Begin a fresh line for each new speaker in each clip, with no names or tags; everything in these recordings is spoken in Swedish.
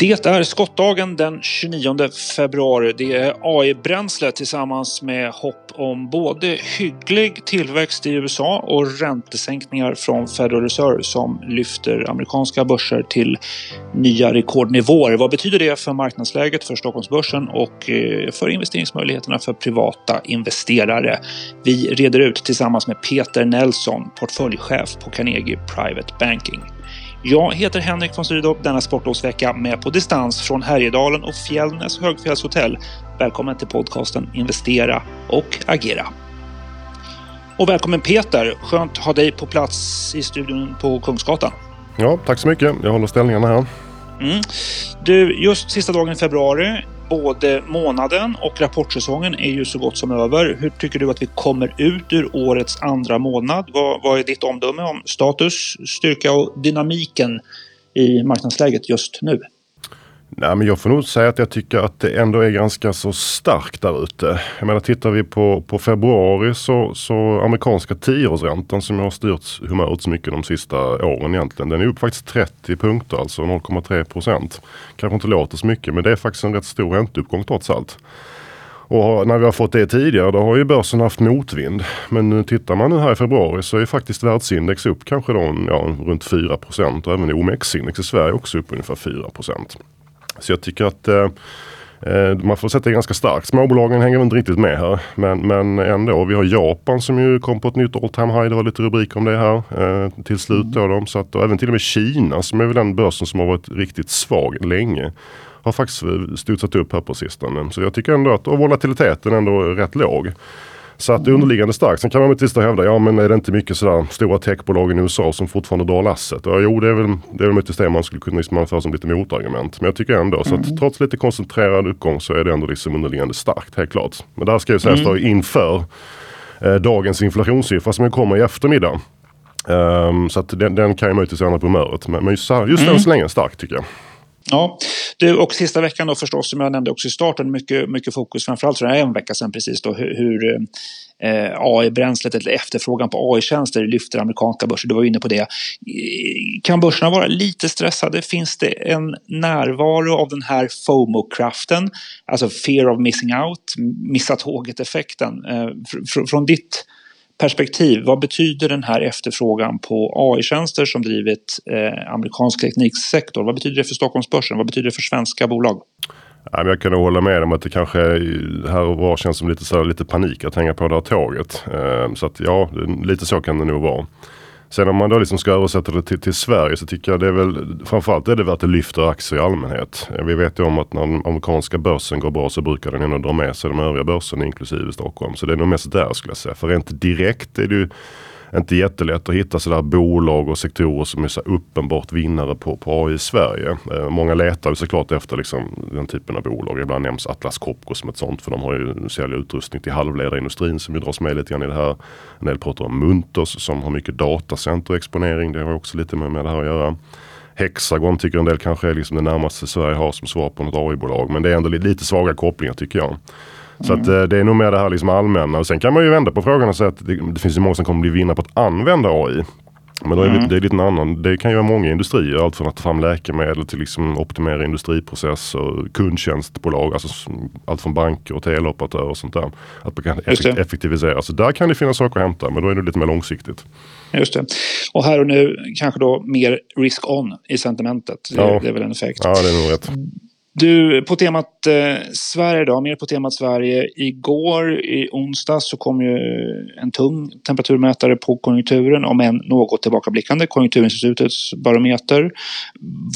Det är skottdagen den 29 februari. Det är AI-bränsle tillsammans med hopp om både hygglig tillväxt i USA och räntesänkningar från Federal Reserve som lyfter amerikanska börser till nya rekordnivåer. Vad betyder det för marknadsläget för Stockholmsbörsen och eh, för investeringsmöjligheterna för privata investerare? Vi reder ut tillsammans med Peter Nelson, portföljchef på Carnegie Private Banking. Jag heter Henrik von Sydow denna sportlovsvecka med på distans från Härjedalen och Fjällnäs högfjällshotell. Välkommen till podcasten Investera och agera. Och välkommen Peter! Skönt att ha dig på plats i studion på Kungsgatan.
Ja, tack så mycket. Jag håller ställningarna här.
Mm. Du, just sista dagen i februari både månaden och rapportsäsongen är ju så gott som över. Hur tycker du att vi kommer ut ur årets andra månad? Vad, vad är ditt omdöme om status, styrka och dynamiken i marknadsläget just nu?
Nej, men jag får nog säga att jag tycker att det ändå är ganska så starkt där ute. Jag menar tittar vi på, på februari så, så amerikanska tioårsräntan som har styrt humöret så mycket de sista åren egentligen. Den är upp faktiskt 30 punkter, alltså 0,3 procent. Kanske inte låter så mycket men det är faktiskt en rätt stor ränteuppgång trots allt. Och när vi har fått det tidigare då har ju börsen haft motvind. Men nu tittar man nu här i februari så är faktiskt världsindex upp kanske då, ja, runt 4 procent och även OMX-index i Sverige också upp ungefär 4 procent. Så jag tycker att eh, eh man får sätta det ganska starkt. Småbolagen hänger inte riktigt med här. Men, men ändå. Vi har Japan som ju kom på ett nytt all time high. Det var lite rubrik om det här eh, till slut. Då, då. Så att, och även till och med Kina som är väl den börsen som har varit riktigt svag länge. Har faktiskt studsat upp här på sistone. Så jag tycker ändå att och volatiliteten ändå är rätt låg. Så att underliggande starkt. Sen kan man möjligtvis hävda, ja men är det inte mycket sådär stora techbolag i USA som fortfarande drar lasset? Ja, jo det är väl, det är väl det man skulle kunna liksom anföra som lite motargument. Men jag tycker ändå så att mm. trots lite koncentrerad uppgång så är det ändå liksom underliggande starkt, helt klart. Men där ska ju sägas mm. då inför eh, dagens inflationssiffra som kommer i eftermiddag. Um, så att den, den kan ju möjligtvis ändra på humöret. Men, men just, just mm. än så länge stark tycker jag.
Ja, du, och sista veckan då förstås som jag nämnde också i starten mycket, mycket fokus framförallt för det här en vecka sedan precis då hur, hur eh, AI-bränslet eller efterfrågan på AI-tjänster lyfter amerikanska börser. Du var inne på det. Kan börserna vara lite stressade? Finns det en närvaro av den här FOMO-kraften? Alltså fear of missing out, missa tåget-effekten. Eh, fr från ditt perspektiv, vad betyder den här efterfrågan på AI-tjänster som drivit eh, amerikansk tekniksektor? Vad betyder det för Stockholmsbörsen? Vad betyder det för svenska bolag?
Jag kan hålla med om att det kanske här och var känns som lite, så lite panik att hänga på det här tåget. Eh, så att ja, lite så kan det nog vara. Sen om man då liksom ska översätta det till, till, Sverige så tycker jag det är väl framförallt är det värt att det lyfter aktier i allmänhet. Eh, vi vet ju om att när den amerikanska börsen går bra så brukar den ändå dra med sig de övriga börserna inklusive Stockholm. Så det är nog mest där skulle jag säga. För rent direkt är det ju inte jättelätt att hitta sådär bolag och sektorer som är så uppenbart vinnare på, på AI i Sverige. Eh, många letar ju såklart efter liksom, den typen av bolag. Ibland nämns Atlas Copco som ett sånt för de har ju säljer utrustning till halvledarindustrin som ju dras med lite grann i det här. En del pratar om Munters som har mycket datacenterexponering. Det har också lite med, med det här att göra. Hexagon tycker en del kanske är liksom det närmaste Sverige har som svar på något AI-bolag. Men det är ändå lite, lite svaga kopplingar tycker jag. Så att, mm. det är nog mer det här liksom allmänna. Och sen kan man ju vända på frågan och säga att det, det finns ju många som kommer bli vinnare på att använda AI. Men då är mm. det, är lite en annan. Det kan ju vara många industrier. Allt från att ta fram läkemedel till liksom optimera industriprocesser, kundtjänstbolag, alltså allt från banker och teleoperatörer och sånt där. Att man kan effektivisera. Så där kan det finnas saker att hämta men då är det lite mer långsiktigt.
Just det. Och här och nu kanske då mer risk-on i sentimentet. Det, ja. det är väl en effekt.
Ja, det är nog rätt.
Du, på temat eh, Sverige då, mer på temat Sverige. Igår i onsdag så kom ju en tung temperaturmätare på konjunkturen, om än något tillbakablickande, Konjunkturinstitutets barometer.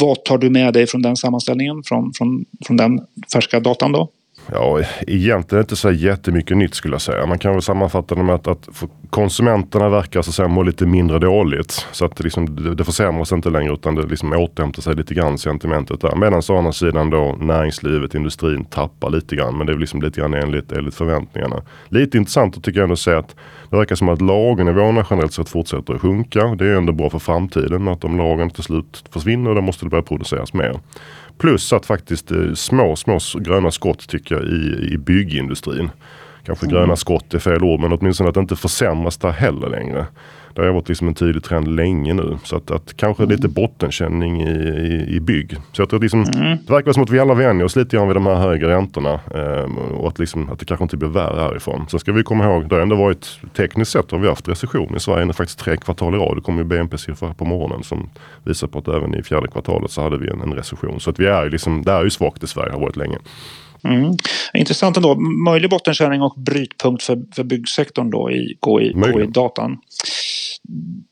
Vad tar du med dig från den sammanställningen, från, från, från den färska datan då?
Ja, egentligen inte så jättemycket nytt skulle jag säga. Man kan väl sammanfatta det med att, att konsumenterna verkar så att säga må lite mindre dåligt. Så att det, liksom, det, det försämras inte längre utan det liksom återhämtar sig lite grann sentimentet där. Medan å andra sidan då näringslivet, industrin tappar lite grann. Men det är liksom lite grann enligt, enligt förväntningarna. Lite intressant att tycker jag ändå se att det verkar som att lagernivåerna generellt sett fortsätter att sjunka. Det är ändå bra för framtiden att om lagren till slut försvinner då måste det börja produceras mer. Plus att faktiskt eh, små, små gröna skott tycker jag i, i byggindustrin. kanske gröna mm. skott är fel ord, men åtminstone att det inte försämras där heller längre. Det har varit liksom en tydlig trend länge nu. Så att, att kanske lite bottenkänning i, i, i bygg. Så jag tror att liksom, mm. det verkar som att vi alla vänjer oss lite grann vid de här högre räntorna. Eh, och att, liksom, att det kanske inte blir värre härifrån. Sen ska vi komma ihåg, det har ändå varit tekniskt sett har vi haft recession i Sverige nu faktiskt tre kvartal i rad. Det kom ju BNP-siffror på morgonen som visar på att även i fjärde kvartalet så hade vi en, en recession. Så att vi är liksom, det är ju svagt i Sverige, har varit länge.
Mm. Intressant ändå. Möjlig bottenkörning och brytpunkt för, för byggsektorn då i KI-datan.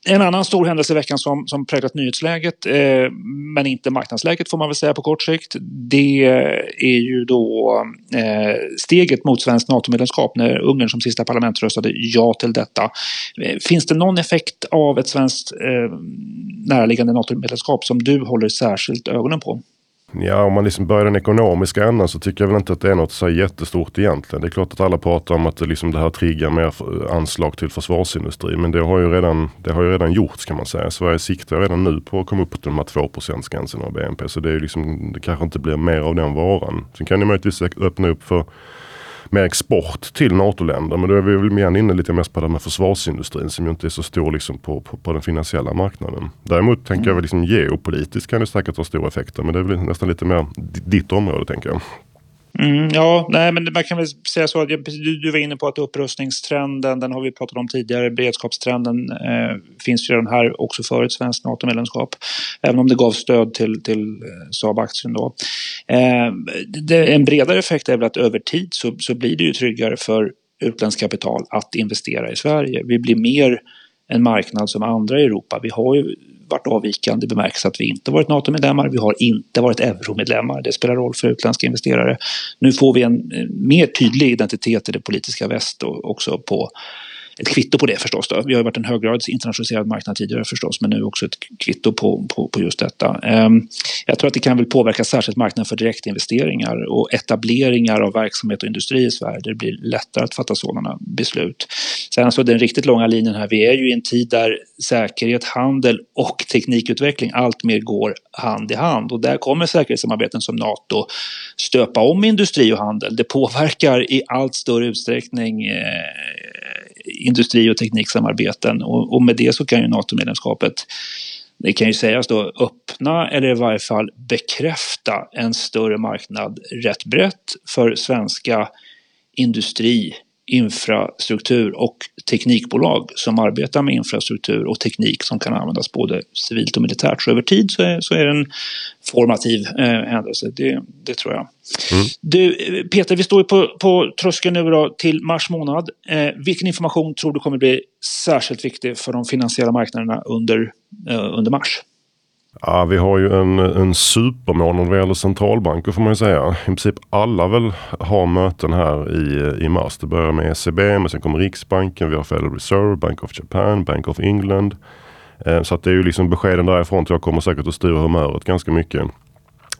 En annan stor händelse i veckan som, som präglat nyhetsläget, eh, men inte marknadsläget får man väl säga på kort sikt, det är ju då eh, steget mot svenskt NATO-medlemskap när Ungern som sista parlament röstade ja till detta. Eh, finns det någon effekt av ett svenskt eh, närliggande NATO-medlemskap som du håller särskilt ögonen på?
Ja, om man liksom börjar den ekonomiska änden så tycker jag väl inte att det är något så jättestort egentligen. Det är klart att alla pratar om att det, liksom det här triggar mer eh, anslag till försvarsindustrin. Men det har ju redan, det har ju redan gjorts kan man säga. Sverige siktar redan nu på att komma upp till de här 2 gränsen av BNP. Så det, är liksom, det kanske inte blir mer av den varan. Sen kan det möjligtvis öppna upp för med export till NATO-länder. Men då är vi väl mer inne lite mest på det med försvarsindustrin som ju inte är så stor liksom på, på, på den finansiella marknaden. Däremot tänker jag väl liksom geopolitiskt kan det säkert ha stora effekter. Men det är väl nästan lite mer ditt område tänker jag.
Mm, ja, nej, men man kan väl säga så att du, du var inne på att upprustningstrenden, den har vi pratat om tidigare, beredskapstrenden eh, finns ju redan här också för ett svenskt NATO-medlemskap. Även om det gav stöd till, till eh, Saab-aktien då. Eh, det, en bredare effekt är väl att över tid så, så blir det ju tryggare för utländskt kapital att investera i Sverige. Vi blir mer en marknad som andra i Europa. Vi har ju varit avvikande i bemärkelse att vi inte varit NATO-medlemmar, vi har inte varit euromedlemmar. Det spelar roll för utländska investerare. Nu får vi en eh, mer tydlig identitet i det politiska väst och också på ett kvitto på det förstås. Då. Vi har varit en höggradigt internationaliserad marknad tidigare förstås, men nu också ett kvitto på, på, på just detta. Ehm, jag tror att det kan väl påverka särskilt marknaden för direktinvesteringar och etableringar av verksamhet och industri i Sverige. Det blir lättare att fatta sådana beslut. Sen så den riktigt långa linjen här, vi är ju i en tid där säkerhet, handel och teknikutveckling allt mer går hand i hand. Och där kommer säkerhetssamarbeten som NATO stöpa om industri och handel. Det påverkar i allt större utsträckning eh, industri och tekniksamarbeten. Och, och med det så kan ju NATO-medlemskapet det kan ju sägas då öppna eller i varje fall bekräfta en större marknad rätt brett för svenska industri, infrastruktur och teknikbolag som arbetar med infrastruktur och teknik som kan användas både civilt och militärt. Så över tid så är, så är det en formativ eh, händelse, det, det tror jag. Mm. Du, Peter, vi står ju på, på tröskeln nu då till mars månad. Eh, vilken information tror du kommer bli särskilt viktig för de finansiella marknaderna under, eh, under mars?
Ja, vi har ju en, en supermånad vad gäller centralbanker får man ju säga. I princip alla väl har möten här i, i mars. Det börjar med ECB, men sen kommer Riksbanken, vi har Federal Reserve, Bank of Japan, Bank of England. Eh, så att det är ju liksom beskeden därifrån jag kommer säkert att styra humöret ganska mycket.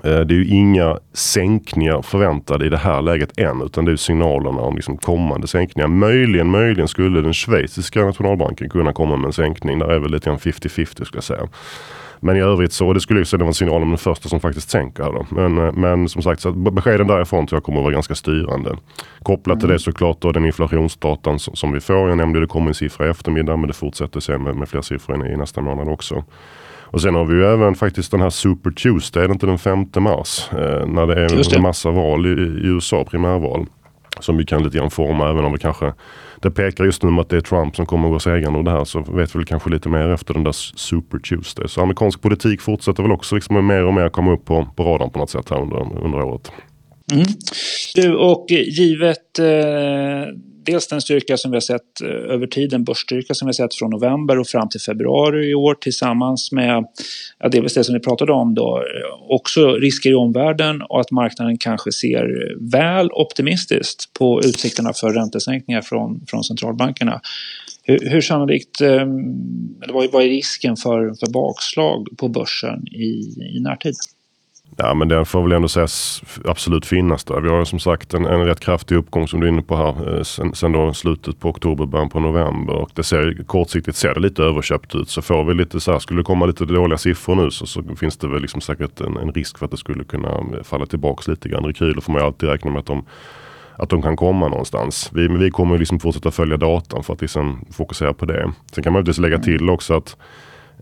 Eh, det är ju inga sänkningar förväntade i det här läget än utan det är signalerna om liksom kommande sänkningar. Möjligen, möjligen skulle den schweiziska nationalbanken kunna komma med en sänkning. Där är väl lite grann 50-50 skulle jag säga. Men i övrigt så, det skulle ju vara en signal om den första som faktiskt sänker. Då. Men, eh, men som sagt, så beskeden därifrån tror jag kommer att vara ganska styrande. Kopplat mm. till det såklart då den inflationsdatan som, som vi får. Jag nämnde det kommer en siffra i eftermiddag men det fortsätter sen med, med fler siffror i nästa månad också. Och sen har vi ju även faktiskt den här Super Tuesday, den inte den 5 mars. Eh, när det är en massa val i, i USA, primärval. Som vi kan lite grann forma även om vi kanske det pekar just nu mot att det är Trump som kommer att gå segrande ur det här så vet vi väl kanske lite mer efter den där Super Tuesday. Så amerikansk politik fortsätter väl också liksom mer och mer komma upp på, på radarn på något sätt här under, under året.
Mm. Du, och givet eh, dels den styrka som vi har sett eh, över tiden, börsstyrka som vi har sett från november och fram till februari i år tillsammans med, ja, delvis det som vi pratade om då, eh, också risker i omvärlden och att marknaden kanske ser väl optimistiskt på utsikterna för räntesänkningar från, från centralbankerna. Hur, hur sannolikt, eh, eller vad är risken för, för bakslag på börsen i, i närtid?
Ja men den får väl ändå sägas absolut finnas där. Vi har som sagt en, en rätt kraftig uppgång som du är inne på här eh, sen, sen då slutet på oktober, början på november. Och det ser, kortsiktigt ser det lite överköpt ut. Så får vi lite så här, skulle det komma lite dåliga siffror nu så, så finns det väl liksom säkert en, en, risk för att det skulle kunna eh, falla tillbaks lite grann. Rekyler får man ju alltid räkna med att de att de kan komma någonstans. Vi, vi kommer liksom fortsätta följa datan för att liksom fokusera på det. Sen kan man ju lägga till också att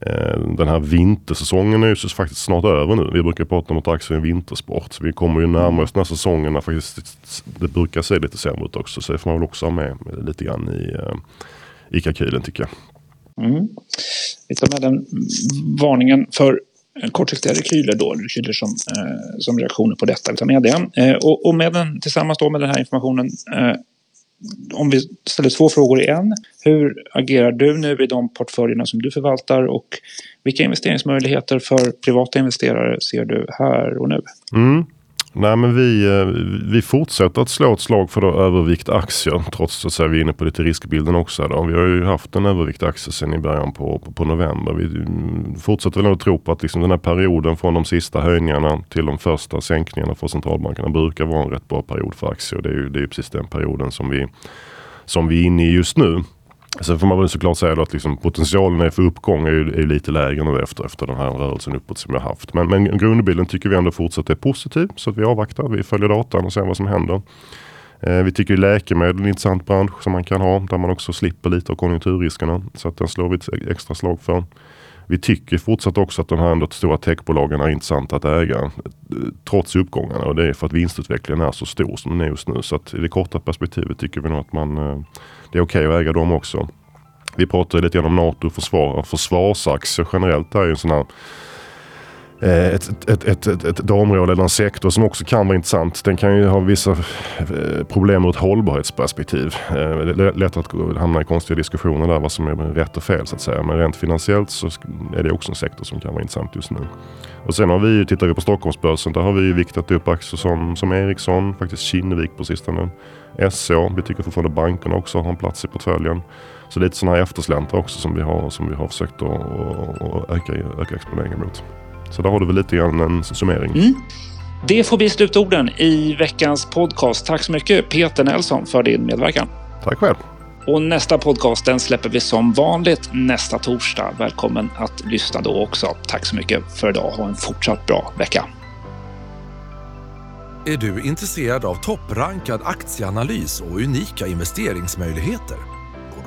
Eh, den här vintersäsongen är ju faktiskt snart över nu. Vi brukar prata om att aktier är en vintersport. Så vi kommer ju närma oss den här säsongen när faktiskt det brukar se lite sämre ut också. Så det får man väl också ha med lite grann i, eh, i kalkylen tycker jag.
Mm. Vi tar med den varningen för kortsiktiga rekyler då, rekyler som, eh, som reaktioner på detta. Vi tar med det. Eh, och, och, med den, tillsammans då med den här informationen, eh, om vi ställer två frågor i en. Hur agerar du nu i de portföljerna som du förvaltar och vilka investeringsmöjligheter för privata investerare ser du här och nu?
Mm. Nej men vi, eh, vi fortsätter att slå ett slag för då övervikt aktier trots att vi är inne på lite riskbilden också. Då. Vi har ju haft en övervikt aktier sedan i början på, på, på november. Vi mm, fortsätter väl att tro på att liksom den här perioden från de sista höjningarna till de första sänkningarna för centralbankerna brukar vara en rätt bra period för aktier. Det är ju det är precis den perioden som vi, som vi är inne i just nu. Sen får man väl såklart säga att liksom potentialen för uppgång är, ju, är lite lägre nu efter, efter den här rörelsen uppåt som vi har haft. Men, men grundbilden tycker vi ändå fortsatt är positiv. Så att vi avvaktar, vi följer datan och ser vad som händer. Eh, vi tycker läkemedel är en intressant bransch som man kan ha. Där man också slipper lite av konjunkturriskerna. Så att den slår vi ett extra slag för. Vi tycker fortsatt också att de här ändå stora techbolagen är intressanta att äga. Eh, trots uppgångarna och det är för att vinstutvecklingen är så stor som den är just nu. Så att i det korta perspektivet tycker vi nog att man eh, det är okej okay att äga dem också. Vi pratade lite grann om NATO och försvar. Försvarsaktier generellt är ju en sån här ett, ett, ett, ett, ett område eller en sektor som också kan vara intressant. Den kan ju ha vissa problem ur ett hållbarhetsperspektiv. Det är lätt att hamna i konstiga diskussioner där vad som är rätt och fel så att säga. Men rent finansiellt så är det också en sektor som kan vara intressant just nu. Och sen har vi, tittar vi på Stockholmsbörsen, där har vi ju viktat upp aktier som, som Ericsson, faktiskt Kinnevik på sistone. SCA, vi tycker fortfarande bankerna också har en plats i portföljen. Så lite sådana här eftersläntar också som vi har, som vi har försökt att, att öka, öka exponeringen mot. Så där har du väl lite grann en summering. Mm.
Det får bli slutorden i veckans podcast. Tack så mycket Peter Nelson för din medverkan.
Tack själv.
Och nästa podcast den släpper vi som vanligt nästa torsdag. Välkommen att lyssna då också. Tack så mycket för idag. Ha en fortsatt bra vecka.
Är du intresserad av topprankad aktieanalys och unika investeringsmöjligheter?